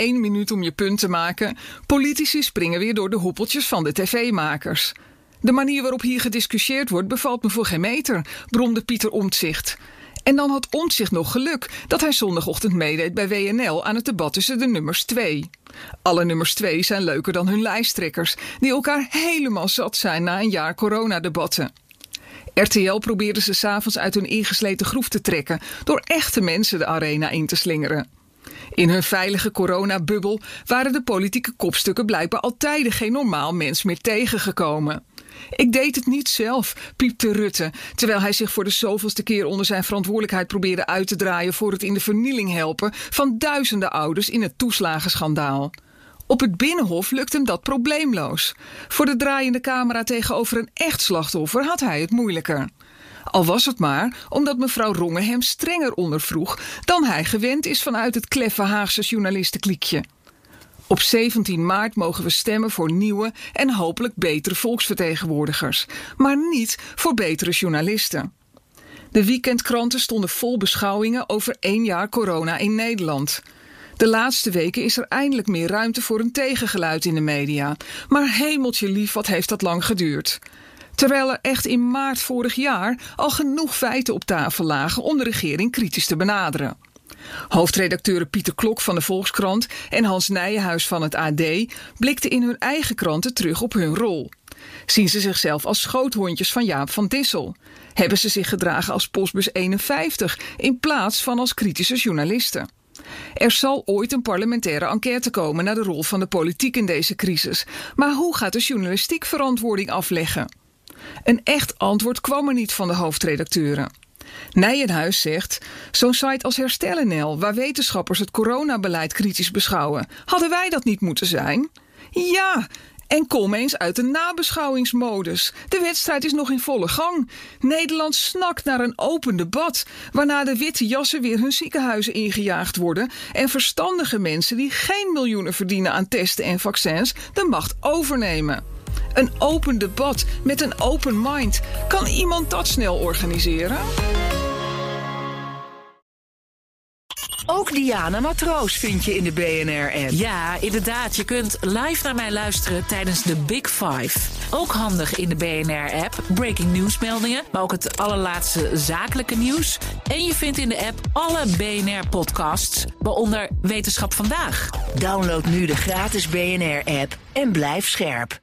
één minuut om je punt te maken. Politici springen weer door de hoepeltjes van de tv-makers. De manier waarop hier gediscussieerd wordt bevalt me voor geen meter, bromde Pieter Omtzigt. En dan had Omtzigt nog geluk dat hij zondagochtend meedeed bij WNL aan het debat tussen de nummers 2. Alle nummers 2 zijn leuker dan hun lijsttrekkers, die elkaar helemaal zat zijn na een jaar coronadebatten. RTL probeerde ze s'avonds uit hun ingesleten groef te trekken door echte mensen de arena in te slingeren. In hun veilige coronabubbel waren de politieke kopstukken blijkbaar al tijden geen normaal mens meer tegengekomen. Ik deed het niet zelf, piepte Rutte, terwijl hij zich voor de zoveelste keer onder zijn verantwoordelijkheid probeerde uit te draaien voor het in de vernieling helpen van duizenden ouders in het toeslagenschandaal. Op het binnenhof lukt hem dat probleemloos. Voor de draaiende camera tegenover een echt slachtoffer had hij het moeilijker. Al was het maar omdat mevrouw Rongen hem strenger ondervroeg dan hij gewend is vanuit het kleffe Haagse journalistenkliekje. Op 17 maart mogen we stemmen voor nieuwe en hopelijk betere volksvertegenwoordigers, maar niet voor betere journalisten. De weekendkranten stonden vol beschouwingen over één jaar corona in Nederland. De laatste weken is er eindelijk meer ruimte voor een tegengeluid in de media. Maar hemeltje lief, wat heeft dat lang geduurd? Terwijl er echt in maart vorig jaar al genoeg feiten op tafel lagen om de regering kritisch te benaderen. Hoofdredacteuren Pieter Klok van de Volkskrant en Hans Nijenhuis van het AD blikten in hun eigen kranten terug op hun rol. Zien ze zichzelf als schoothondjes van Jaap van Dissel? Hebben ze zich gedragen als postbus 51 in plaats van als kritische journalisten? Er zal ooit een parlementaire enquête komen naar de rol van de politiek in deze crisis. Maar hoe gaat de journalistiek verantwoording afleggen? Een echt antwoord kwam er niet van de hoofdredacteuren. Nijenhuis zegt: Zo'n site als HerstellenL, waar wetenschappers het coronabeleid kritisch beschouwen, hadden wij dat niet moeten zijn? Ja, en kom eens uit de nabeschouwingsmodus. De wedstrijd is nog in volle gang. Nederland snakt naar een open debat, waarna de witte jassen weer hun ziekenhuizen ingejaagd worden en verstandige mensen die geen miljoenen verdienen aan testen en vaccins de macht overnemen. Een open debat met een open mind. Kan iemand dat snel organiseren? Ook Diana Matroos vind je in de BNR-app. Ja, inderdaad. Je kunt live naar mij luisteren tijdens de Big Five. Ook handig in de BNR-app. Breaking nieuwsmeldingen, maar ook het allerlaatste zakelijke nieuws. En je vindt in de app alle BNR-podcasts, waaronder Wetenschap Vandaag. Download nu de gratis BNR-app en blijf scherp.